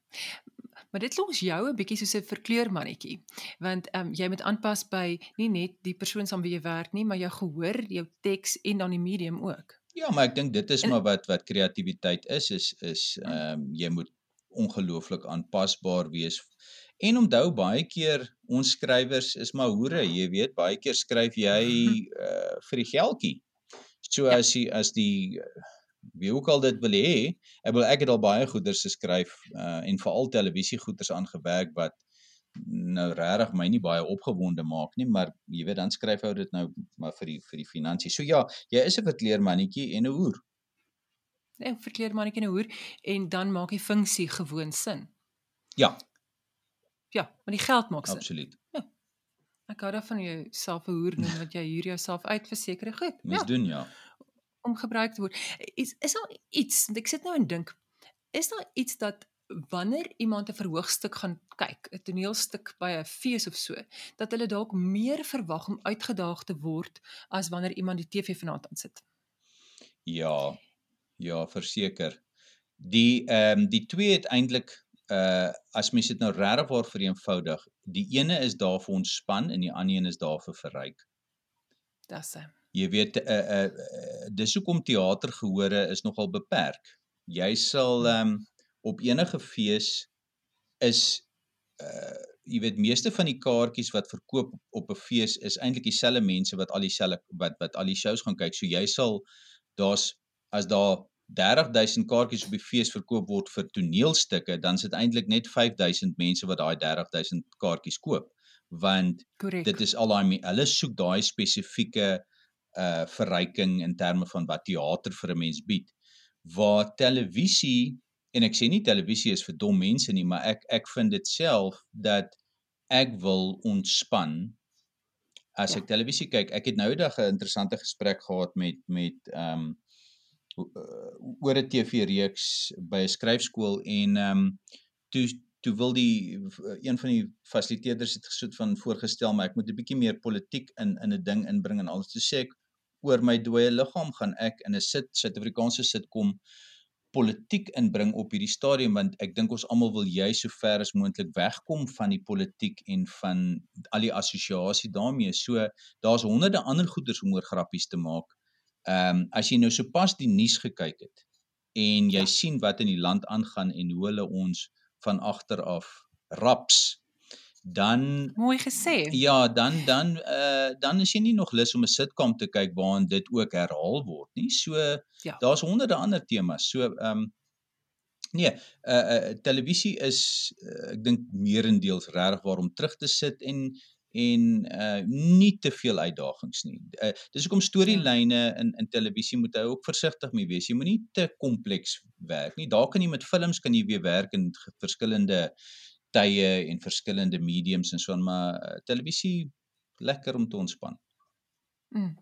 Maar dit los jou 'n bietjie soos 'n verkleurmannetjie, want ehm um, jy moet aanpas by nie net die persoon saam wie jy werk nie, maar jou gehoor, jou teks en dan die medium ook. Ja, maar ek dink dit is En- maar wat wat kreatiwiteit is is is ehm um, jy moet ongelooflik aanpasbaar wees. En onthou baie keer ons skrywers is maar hoere, jy weet, baie keer skryf jy uh vir die geldjie. So Ja. as jy as die uh, wie ook al dit wil hê, ek wil ek het al baie goeders geskryf uh en veral televisiegoeders aangewerk wat nou regtig my nie baie opgewonde maak nie, maar jy weet dan skryf ou dit nou maar vir die vir die finansies. So ja, jy is 'n verkleermannetjie en 'n hoer. Ja, verkleurmannetjie en 'n hoer en dan maak die funksie gewoon sin. Ja, Ja, maar die geld maak sin. absoluut. Ek hou daarvan jou self 'n hoer noem want jy huur jouself uit vir sekere goed. Mens Ja, doen ja. Om gebruik te word. Is is daar iets, want ek sit nou en dink, is daar iets dat wanneer iemand 'n verhoogstuk gaan kyk, 'n toneelstuk by 'n fees of so, dat hulle dalk meer verwag om uitgedaag te word as wanneer iemand die TV vanaand aan sit. Ja. Ja, verseker. Die ehm um, die twee het eintlik uh as mens dit nou regtig waar vereenvoudig, die ene is daar vir ontspan en die ander een is daar vir verryk. Dis hy. Jy weet uh, uh, uh dis hoekom teatergehore is nogal beperk. Jy sal ehm um, op enige fees is uh jy weet meeste van die kaartjies wat verkoop op 'n fees is eintlik dieselfde mense wat al dieselfde wat wat al die shows gaan kyk. So jy sal daar's as daar 30000 kaartjies op die fees verkoop word vir toneelstukke, dan sit eintlik net 5000 mense wat daai 30000 kaartjies koop. Want Korrek. dit is al daai hulle soek daai spesifieke uh verryking in terme van wat teater vir 'n mens bied. Waar televisie en ek sê nie televisie is vir dom mense nie, maar ek ek vind dit self dat ek wil ontspan as Ja. ek televisie kyk. Ek het nou eendag 'n interessante gesprek gehad met met ehm um, oor 'n TV-reeks by 'n skryfskool en ehm um, toe toe wil die een van die fasiliteerders het gesoet van voorgestel maar ek moet 'n bietjie meer politiek in in 'n ding inbring en alles. Toe sê ek oor my dooie liggaam gaan ek in 'n sit Suid-Afrikaanse sitkom politiek inbring op hierdie stadium want ek dink ons almal wil jy so ver as moontlik wegkom van die politiek en van al die assosiasie daarmee. So daar's honderde ander goeders om oor grappies te maak. Ehm um, as jy nou sopas die nuus gekyk het en jy Ja. ja. sien wat in die land aangaan en hoe hulle ons van agter af raps dan Mooi gesê. ja dan dan uh, dan is jy nie nog lus om 'n sitkom te kyk waarin dit ook herhaal word nie. So Ja. daar's honderde ander temas. So ehm um, nee, uh, uh televisie is uh, ek dink meerendeels regtig waar om terug te sit en en uh nie te veel uitdagings nie. Uh, dis hoekom storielyne in in televisie moet hy ook versigtig mee wees. Jy moenie te kompleks werk nie. Daar kan jy met films kan jy weer werk in verskillende tye en verskillende mediums en so aan, maar uh, televisie lekker om te ontspan. Mm.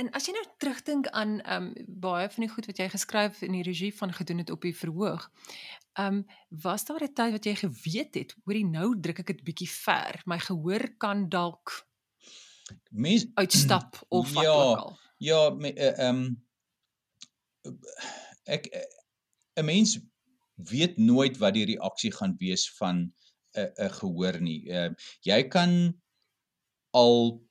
En as jy nou terugdink aan ehm um, baie van die goed wat jy geskryf in die regie van gedoen het op die verhoog. Ehm um, was daar 'n tyd wat jy geweet het, hoorie nou druk ek dit bietjie ver. My gehoor kan dalk Mens uitstap of wat Ja, ook al. Ja, eh, ehm ek eh, 'n mens weet nooit wat die reaksie gaan wees van 'n 'n gehoor nie. Ehm jy kan al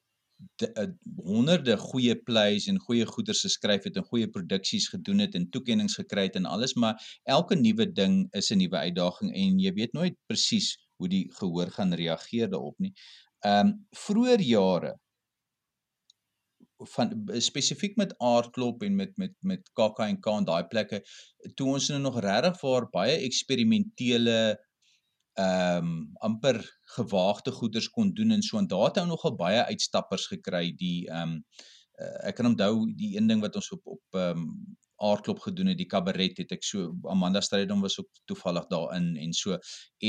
de, uh, honderde goeie plays en goeie goeders geskryf het en goeie produksies gedoen het en toekenninge gekry het en alles, maar elke nuwe ding is 'n nuwe uitdaging en jy weet nooit presies hoe die gehoor gaan reageer daarop nie. Ehm um, vroeër jare van spesifiek met aardklop en met met met KAK&K en daai plekke toe ons nou nog regtig waar baie eksperimentele ehm um, amper gewaagde goeders kon doen en so en daar het ou nogal baie uitstappers gekry die ehm um, ek kan onthou die een ding wat ons op op ehm um, aardklop gedoen het die kabaret het ek so Amanda Strydom was ook toevallig daarin en so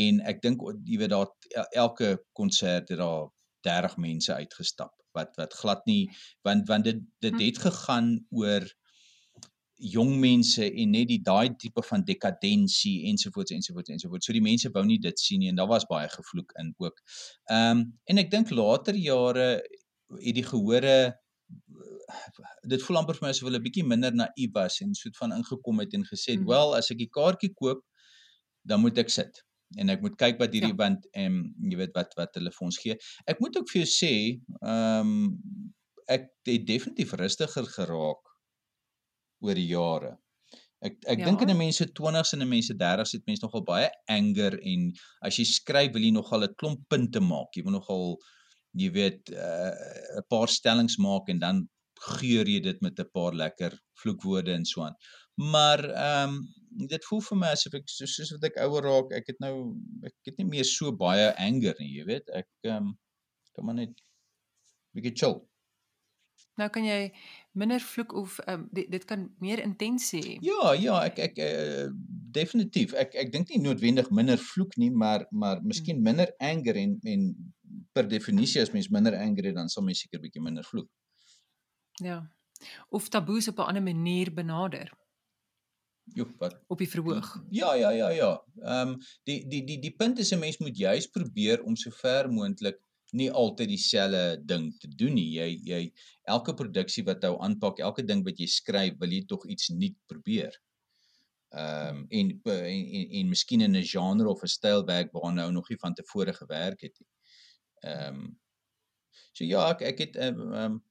en ek dink jy weet daar el- elke konsert het daar 30 mense uitgestap wat wat glad nie want want dit dit Hm. het gegaan oor jong mense en net die daai tipe van dekadensie ensovoorts ensovoorts ensovoorts. So die mense wou nie dit sien nie en daar was baie gevloek in ook. Ehm um, en ek dink later jare het die gehore dit voel amper vir my asof hulle bietjie minder naïef was en soet van ingekom het en gesê het, Mhm. "Wel, as ek die kaartjie koop, dan moet ek sit en ek moet kyk wat hierdie Ja. want ehm um, jy weet wat wat hulle vir ons gee. Ek moet ook vir jou sê, ehm um, ek het definitief rustiger geraak oor die jare. Ek ek ja. dink in Ja. 'n mens se 20s en 'n mens se 30s het mense nogal baie anger en as jy skryf wil jy nogal 'n klomp punte maak. Jy wil nogal jy weet 'n uh, paar stellings maak en dan geur jy dit met 'n paar lekker vloekwoorde en so aan. Maar ehm um, dit voel vir my asof ek soos, soos wat ek ouer raak, ek het nou ek het nie meer so baie anger nie, jy weet. Ek ehm um, kan maar net bietjie chill. Nou kan jy minder vloek of um, dit dit kan meer intens hê. Ja, ja, ek ek uh, definitief. Ek ek dink nie noodwendig minder vloek nie, maar maar miskien Hmm. minder anger en en per definisie as mens minder anger het, dan sal mens seker bietjie minder vloek. Ja. Of taboes op 'n ander manier benader Jo, wat op die verhoog. Ja, ja, ja, ja. Ehm um, die die die die punt is 'n mens moet juis probeer om so ver moontlik nie altyd dieselfde ding te doen nie. Jy jy elke produksie wat jy aanpak, elke ding wat jy skryf, wil jy tog iets nuut probeer. Ehm um, en, en en en miskien in 'n genre of 'n styl werk waarna nou nog nie van tevore gewerk het nie. Ehm um, so ja, ek ek het ehm um,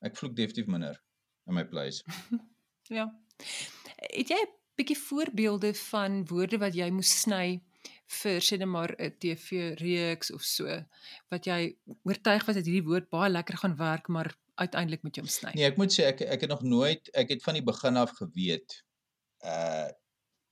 ek vloek definitief minder in my place. Ja. Het jy 'n bietjie voorbeelde van woorde wat jy moes sny vir sê net maar 'n TV-reeks of so wat jy oortuig was dat hierdie woord baie lekker gaan werk, maar uiteindelik moet jy hom sny? Nee, ek moet sê ek ek het nog nooit ek het van die begin af geweet uh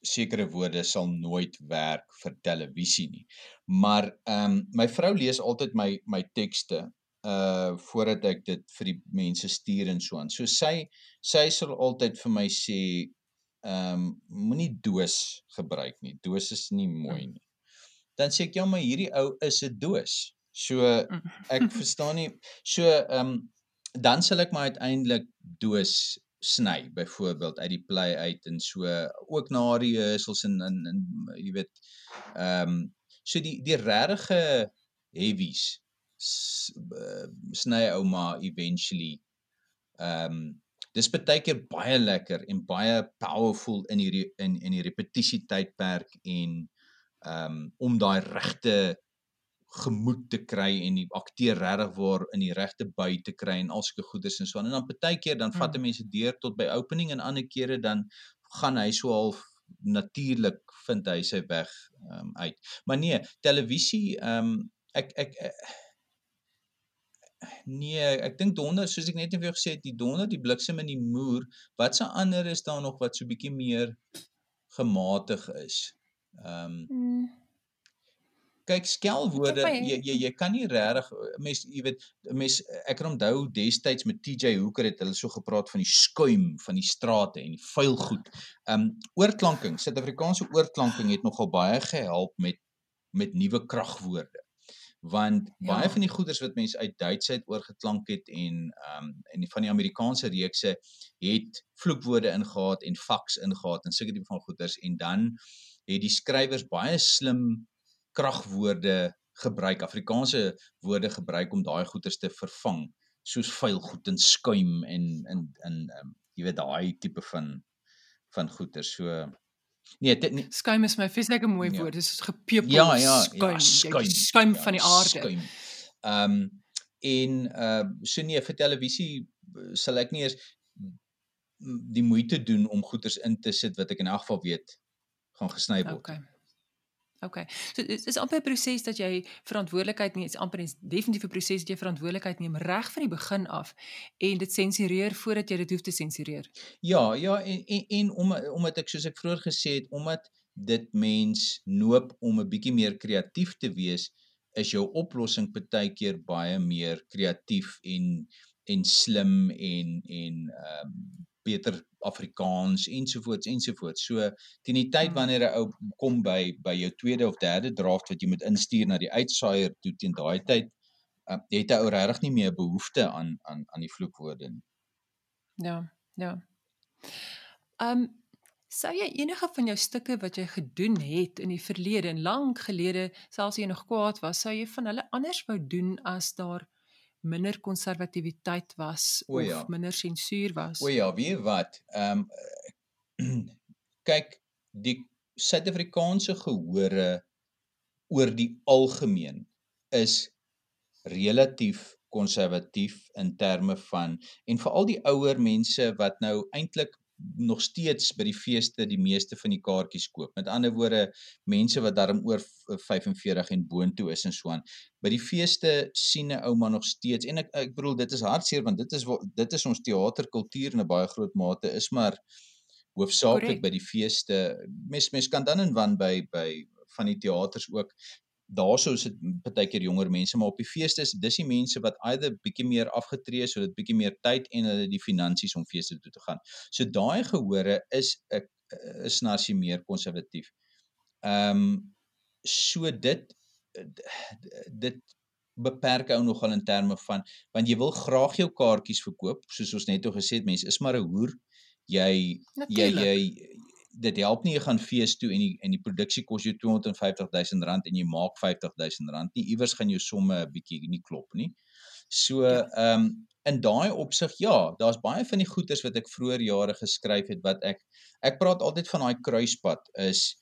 sekere woorde sal nooit werk vir televisie nie. Maar ehm um, my vrou lees altyd my my tekste uh voordat ek dit vir die mense stuur en so aan. So sy sy sal altyd vir my sê ehm um, moenie doos gebruik nie. Doos is nie mooi nie. Dan sê ek ja, maar hierdie ou is 'n doos. So ek verstaan nie. So ehm um, dan sal ek maar uiteindelik doos sny byvoorbeeld uit die play uit en so ook na die rehearsals en en, en jy weet ehm um, so die die regte heavies uh, sny ouma eventually ehm um, dis baie keer baie lekker en baie powerful in die re- in in die repetisie tydperk en ehm um, om daai regte gemoed te kry en die akteur regtig waar in die regte by te kry en al sulke goeders en so aan. En dan baie keer dan vat. 'n mens dit deur tot by opening en ander kere dan gaan hy so half natuurlik vind hy sy weg um, uit. Maar nee, televisie ehm um, ek ek eh, nee, ek dink donder soos ek net vir jou gesê het, die donder, die bliksem en die moer, wat se ander is daar nog wat so bietjie meer gematig is? Ehm um, Mm. kyk skelwoorde jy jy jy kan nie regtig mens jy weet mens ek kan onthou destyds met TJ Hooker het hulle so gepraat van die skuim van die strate en die vuil goed. Um oorklanking, Suid-Afrikaanse oorklanking het nogal baie gehelp met met nuwe kragwoorde. Want ja. baie van die goeders wat mense uit Duitsheid oorgeklank het en um en die van die Amerikaanse reekse het vloekwoorde ingehaat en faks ingehaat en sulke tipe van goeders en dan het die skrywers baie slim kragwoorde gebruik, Afrikaanse woorde gebruik om daai goeters te vervang, soos vuil goed en skuim en in in um, jy weet daai tipe van van goeters. So nee, dit nie Skuim is my vreeslike mooi Ja. woord. Dit is gepepel ja, ja, skuim. ja, skuim. skuim ja, van die aarde. Skuim. Ehm um, en uh so nee, vir televisie uh, sal ek nie eers die moeite doen om goeters in te sit wat ek in elk geval weet gaan gesny word. Okay. Okay. So dit is amper 'n proses dat jy verantwoordelikheid neem, is amper 'n definitiewe proses dat jy verantwoordelikheid neem reg van die begin af en dit sensureer voordat jy dit hoef te sensureer. Ja, ja en en, en om omdat ek soos ek vroeër gesê het, omdat dit mens noop om 'n bietjie meer kreatief te wees, is jou oplossing partykeer baie meer kreatief en en slim en en ehm um, beter Afrikaans ensovoorts ensovoorts. So teen die tyd Hmm. wanneer 'n ou kom by by jou tweede of derde draft wat jy moet instuur na die uitsaaier toe teen daai tyd uh, het 'n ou regtig nie meer behoefte aan aan aan die vloekwoorde nie. Ja, ja. Ehm um, sou jy enige van jou stukke wat jy gedoen het in die verlede en lank gelede, selfs jy nog kwaad was, sou jy van hulle anders wou doen as daar minder konservatiwiteit was O, of ja. minder sensuur was? O ja, weet jy wat? Ehm um, kyk, die Suid-Afrikaanse gehore oor die algemeen is relatief konservatief in terme van en veral die ouer mense wat nou eintlik nog steeds by die feeste die meeste van die kaartjies koop. Met ander woorde, mense wat daarom oor v- 45 en boontoe is en so aan. By die feeste sien 'n ouma nog steeds en ek ek bedoel dit is hartseer want dit is dit is ons teaterkultuur in 'n baie groot mate is maar hoofsaaklik by die feeste. Mens mens kan dan en wan by by van die teaters ook daarso is dit partykeer jonger mense, maar op die feeste is dis die mense wat either bietjie meer afgetree is, so dit bietjie meer tyd en hulle die finansies om feeste toe te gaan. So daai gehore is 'n is nasie meer konservatief. Ehm um, so dit dit beperk ou nogal in terme van want jy wil graag jou kaartjies verkoop, soos ons net o gesê het, mense is maar 'n hoer. Jy jy Natuurlijk. jy dit help nie jy gaan fees toe en die en die produksie kos jou 250 000 rand en jy maak 50 000 rand nie. Iewers gaan jou somme 'n bietjie nie klop nie. So Ja. ehm um, in daai opsig ja, daar's baie van die goeters wat ek vroeër jare geskryf het wat ek ek praat altyd van daai kruispad is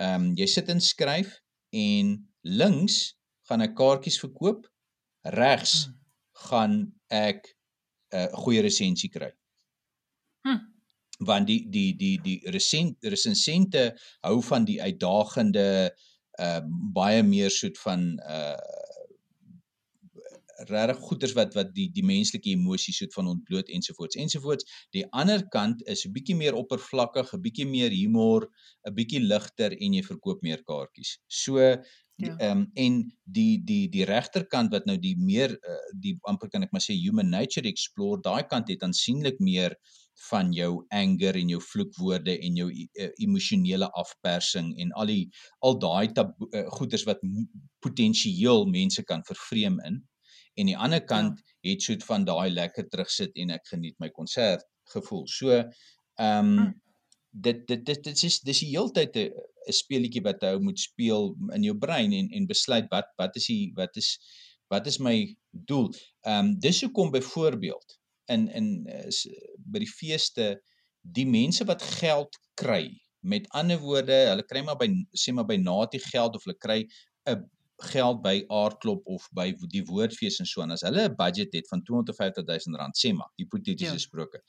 ehm um, jy sit en skryf en links gaan ek kaartjies verkoop, regs Hmm. gaan ek 'n uh, goeie resensie kry Hm. Want die die die die resent resensente hou van die uitdagende uh baie meer soet van uh regtig goeters wat wat die die menslike emosies soet van ontbloot ensovoorts ensovoorts. Die ander kant is 'n bietjie meer oppervlakkig, 'n bietjie meer humor, 'n bietjie ligter en jy verkoop meer kaartjies. So ehm Ja. um, en die die die regterkant wat nou die meer uh, die amper kan ek maar sê human nature explore, daai kant het aansienlik meer van jou anger en jou vloekwoorde en jou e- eh, emosionele afpersing en al die al daai uh, goeters wat potensieel mense kan vervreem in. En die ander kant ja. het soet van daai lekker terugsit en ek geniet my konsert gevoel. So ehm um, dit dit dit dit is dis die heeltyd 'n 'n speletjie wat jy moet speel in jou brein en en besluit wat wat is die wat is wat is my doel. Ehm um, dis hoekom byvoorbeeld in in is, by die feeste die mense wat geld kry. Met ander woorde, hulle kry maar by sê maar by Natie geld of hulle kry 'n geld by aardklop of by die woordfees en so aan. As hulle 'n budget het van 250 000 rand sê maar hipoteties Ja. gesproke.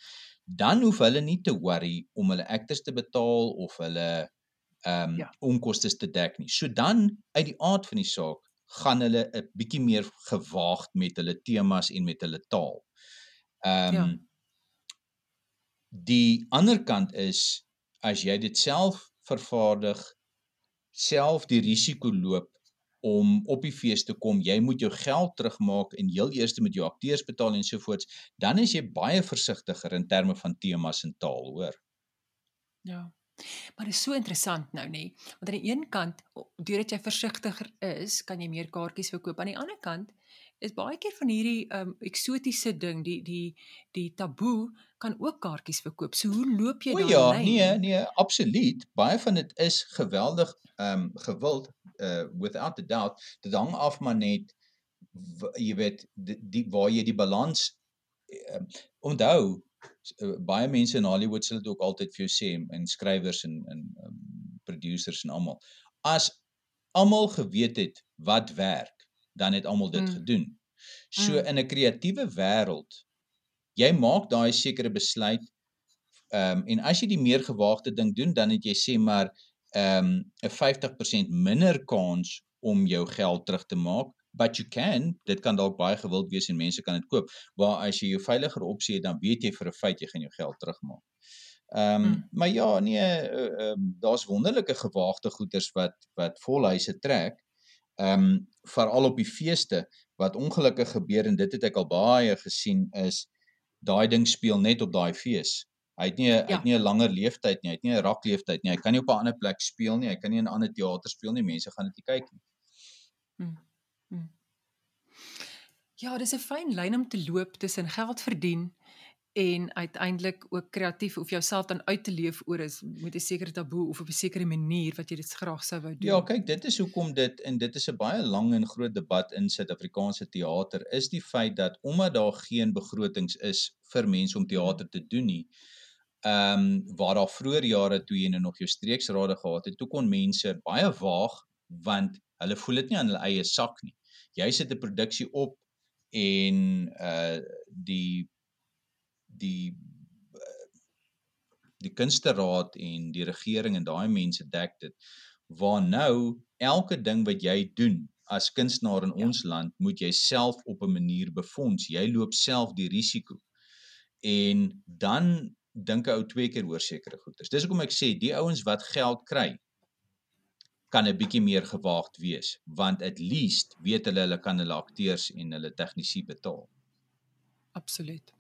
Dan hoef hulle nie te worry om hulle actors te betaal of hulle ehm um, Ja. onkoste te dek nie. So dan uit die aard van die saak gaan hulle 'n bietjie meer gewaagd met hulle temas en met hulle taal. Ehm Ja. um, Die ander kant is as jy dit self vervaardig, self die risiko loop om op die fees te kom, jy moet jou geld terugmaak en heel eers met jou akteurs betaal en sovoorts, dan is jy baie versigtiger in terme van temas en taal, hoor. Ja. Maar dit is so interessant nou nê, want aan die een kant deurdat jy versigtiger is, kan jy meer kaartjies verkoop. Aan die ander kant is baie keer van hierdie um eksotiese ding, die die die taboe kan ook kaartjies verkoop. So hoe loop jy daai ja, lyn? nee, nee, absoluut. Baie van dit is geweldig um, gewild uh without a doubt. Dit hang af maar net jy weet die, die waar jy die balans uh, onthou uh, baie mense in Hollywood sal dit ook altyd vir jou sê en- en skrywers en en um, producers en almal. As almal geweet het wat werk, dan het almal dit Mm. gedoen. So Mm. in 'n kreatiewe wêreld jy maak daai sekere besluit Ehm um, en as jy die meer gewaagde ding doen, dan het jy sê maar ehm um, 'n 50% minder kans om jou geld terug te maak, but you can, dit kan dalk baie gewild wees en mense kan dit koop. Waar as jy jou veiliger opsie het, dan weet jy vir 'n feit jy gaan jou geld terugmaak. Ehm um, Mm. maar ja, nee, ehm um, daar's wonderlike gewaagde goeders wat wat volhuise trek. Ehm um, veral op die feeste wat ongelukkig gebeur en dit het ek al baie gesien is daai ding speel net op daai fees. Hy het nie 'n- hy Ja. het nie 'n langer leeftyd nie, hy het nie 'n rak leeftyd nie. Hy kan nie op 'n ander plek speel nie, hy kan nie in 'n ander teater speel nie. Mense gaan dit nie kyk nie. Mm. Mm. Ja, dis 'n fyn lyn om te loop tussen geld verdien en uiteindelik ook kreatief of jouself dan uit te leef oor is met 'n sekere taboe of op 'n sekere manier wat jy dit graag sou wou doen. Ja, kyk, dit is hoekom dit en dit is 'n baie lang en groot debat in Suid-Afrikaanse teater is die feit dat omdat daar geen begrotings is vir mense om teater te doen nie. Ehm um, waar daar vroeër jare toe jy nou nog jou streeksrade gehad het, toe kon mense baie waag want hulle voel dit nie aan hulle eie sak nie. Jy sit 'n produksie op en uh die die die kunsteraad en die regering en daai mense dek dit. Waar nou elke ding wat jy doen as kunstenaar in ja. ons land moet jy self op 'n manier befonds. Jy loop self die risiko. En dan dink 'n ou twee keer oor sekere goeders. Dis hoekom ek sê die ouens wat geld kry kan 'n bietjie meer gewaagd wees want at least weet hulle hulle kan hulle akteurs en hulle tegnisi betaal. Absoluut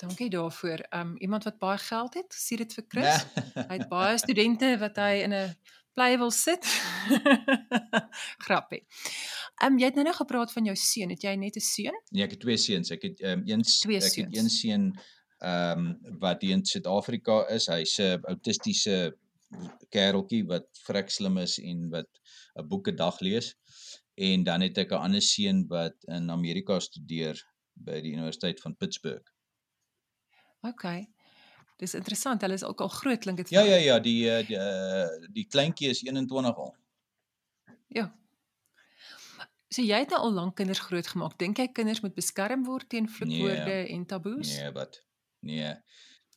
Dankie daarvoor. Um iemand wat baie geld het, sê dit vir Chris. Nee. hy het baie studente wat hy in 'n plei wil sit. Grappie. Um jy het nou nog gepraat van jou seun. Het jy net 'n seun? Nee, ek het twee seuns. Ek het um een ek het een seun um wat in Suid-Afrika is. Hy's 'n autistiese kereltjie wat vrek slim is en wat 'n boek 'n dag lees. En dan het ek 'n ander seun wat in Amerika studeer by die Universiteit van Pittsburgh. OK. Dis interessant. Hulle is ook al groot klink dit. Ja ja ja, die eh, die die, die kleintjie is 21 al. Ja. So jy het nou al lank kinders grootgemaak. Dink jy kinders moet beskerm word teen vloekwoorde nee, en taboes? Nee, wat? Nee.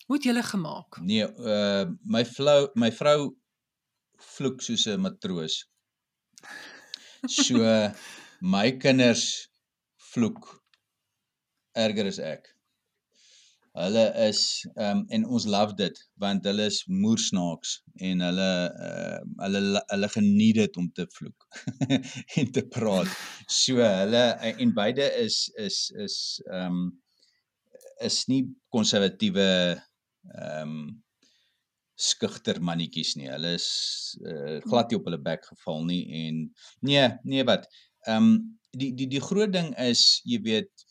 Hoe het julle gemaak? Nee, uh my vrou my vrou vloek soos 'n matroos. So my kinders vloek erger as ek. Hulle is ehm um, en ons love dit want hulle is moersnaaks en hulle uh, hulle hulle geniet dit om te vloek en te praat. So hulle en beide is is is ehm um, is nie konservatiewe ehm um, skugter mannetjies nie. Hulle is uh, glad nie op hulle bek geval nie en nee, nee wat. Ehm um, die die die groot ding is jy weet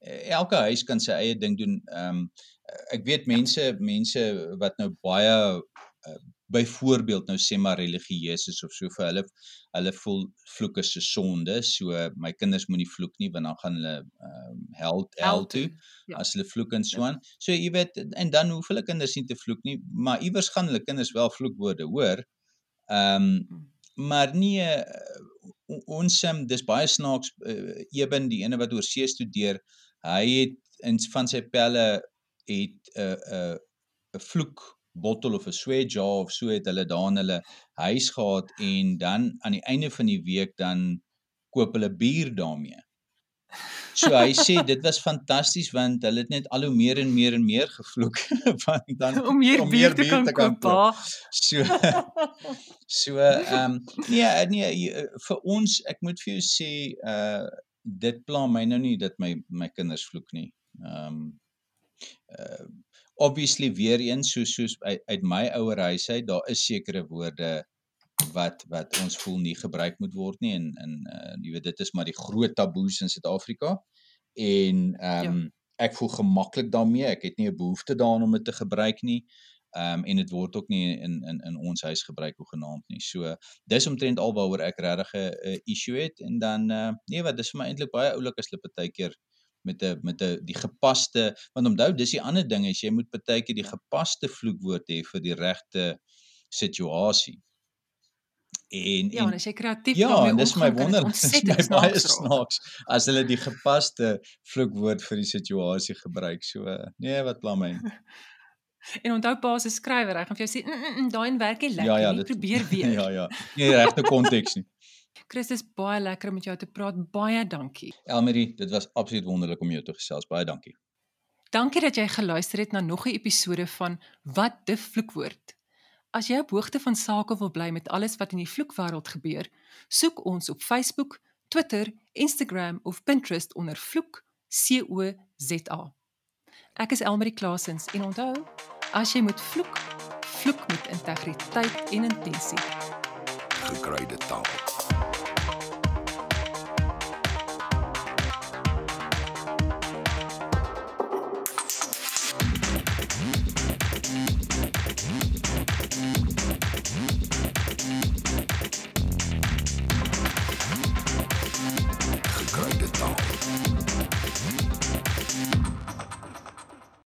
elke huis kan sy eie ding doen. Ehm um, ek weet mense mense wat nou baie uh, byvoorbeeld nou sê maar religieus is of so vir hulle hulle voel vloek is 'n sonde. So my kinders moenie vloek nie want dan gaan hulle ehm um, hel hel toe ja. as hulle vloek en so ja. aan. So jy weet en dan hoef hulle kinders nie te vloek nie, maar iewers gaan hulle kinders wel vloekwoorde hoor. Ehm um, maar nie uh, ons um, dis baie snaaks uh, eben die ene wat oor see studeer hy het in van sy pelle het 'n uh, 'n uh, 'n vloek bottel of 'n sweet jar of so het hulle daar in hulle huis gehad en dan aan die einde van die week dan koop hulle bier daarmee. So hy sê dit was fantasties want hulle het net al hoe meer en meer en meer gevloek van dan om meer, om meer bier te kan, te kan koop. So so ehm um, nee nee vir ons ek moet vir jou sê uh dit pla my nou nie dat my my kinders vloek nie. Ehm um, uh obviously weer eens soos soos uit, uit my ouer huis uit, daar is sekere woorde wat wat ons voel nie gebruik moet word nie en en uh jy weet dit is maar die groot taboes in Suid-Afrika. En ehm um, ja. ek voel gemaklik daarmee. Ek het nie 'n behoefte daaraan om dit te gebruik nie. Ehm um, en dit word ook nie in in in ons huis gebruik hoe genaamd nie. So dis omtrent alwaaroor ek regtig 'n issue het en dan uh, nee wat dis vir my eintlik baie oulik as hulle partykeer met 'n met 'n die gepaste want onthou dis die ander ding is jy moet partykeer die gepaste vloekwoord hê vir die regte situasie. En ja, en as jy kreatief ja, daarmee omgaan, dis my wonder, dis my baie snaaks as hulle die gepaste vloekwoord vir die situasie gebruik. So nee, wat pla my. En onthou pa se skrywer, hy gaan vir jou sê, mm, mm, mm, "Daai werk nie lekker ja, ja, nie, dit, probeer weer." ja, ja. Nie regte konteks nie. Christus, baie lekker om met jou te praat. Baie dankie. Elmarie, dit was absoluut wonderlik om jou te gesels. Baie dankie. Dankie dat jy geluister het na nog 'n episode van Wat die vloekwoord. As jy op hoogte van sake wil bly met alles wat in die vloekwêreld gebeur, soek ons op Facebook, Twitter, Instagram of Pinterest onder vloek C O Z A. Ek is Elmarie Klasens en onthou, as jy moet vloek, vloek met integriteit en intensie. Gekruide taal.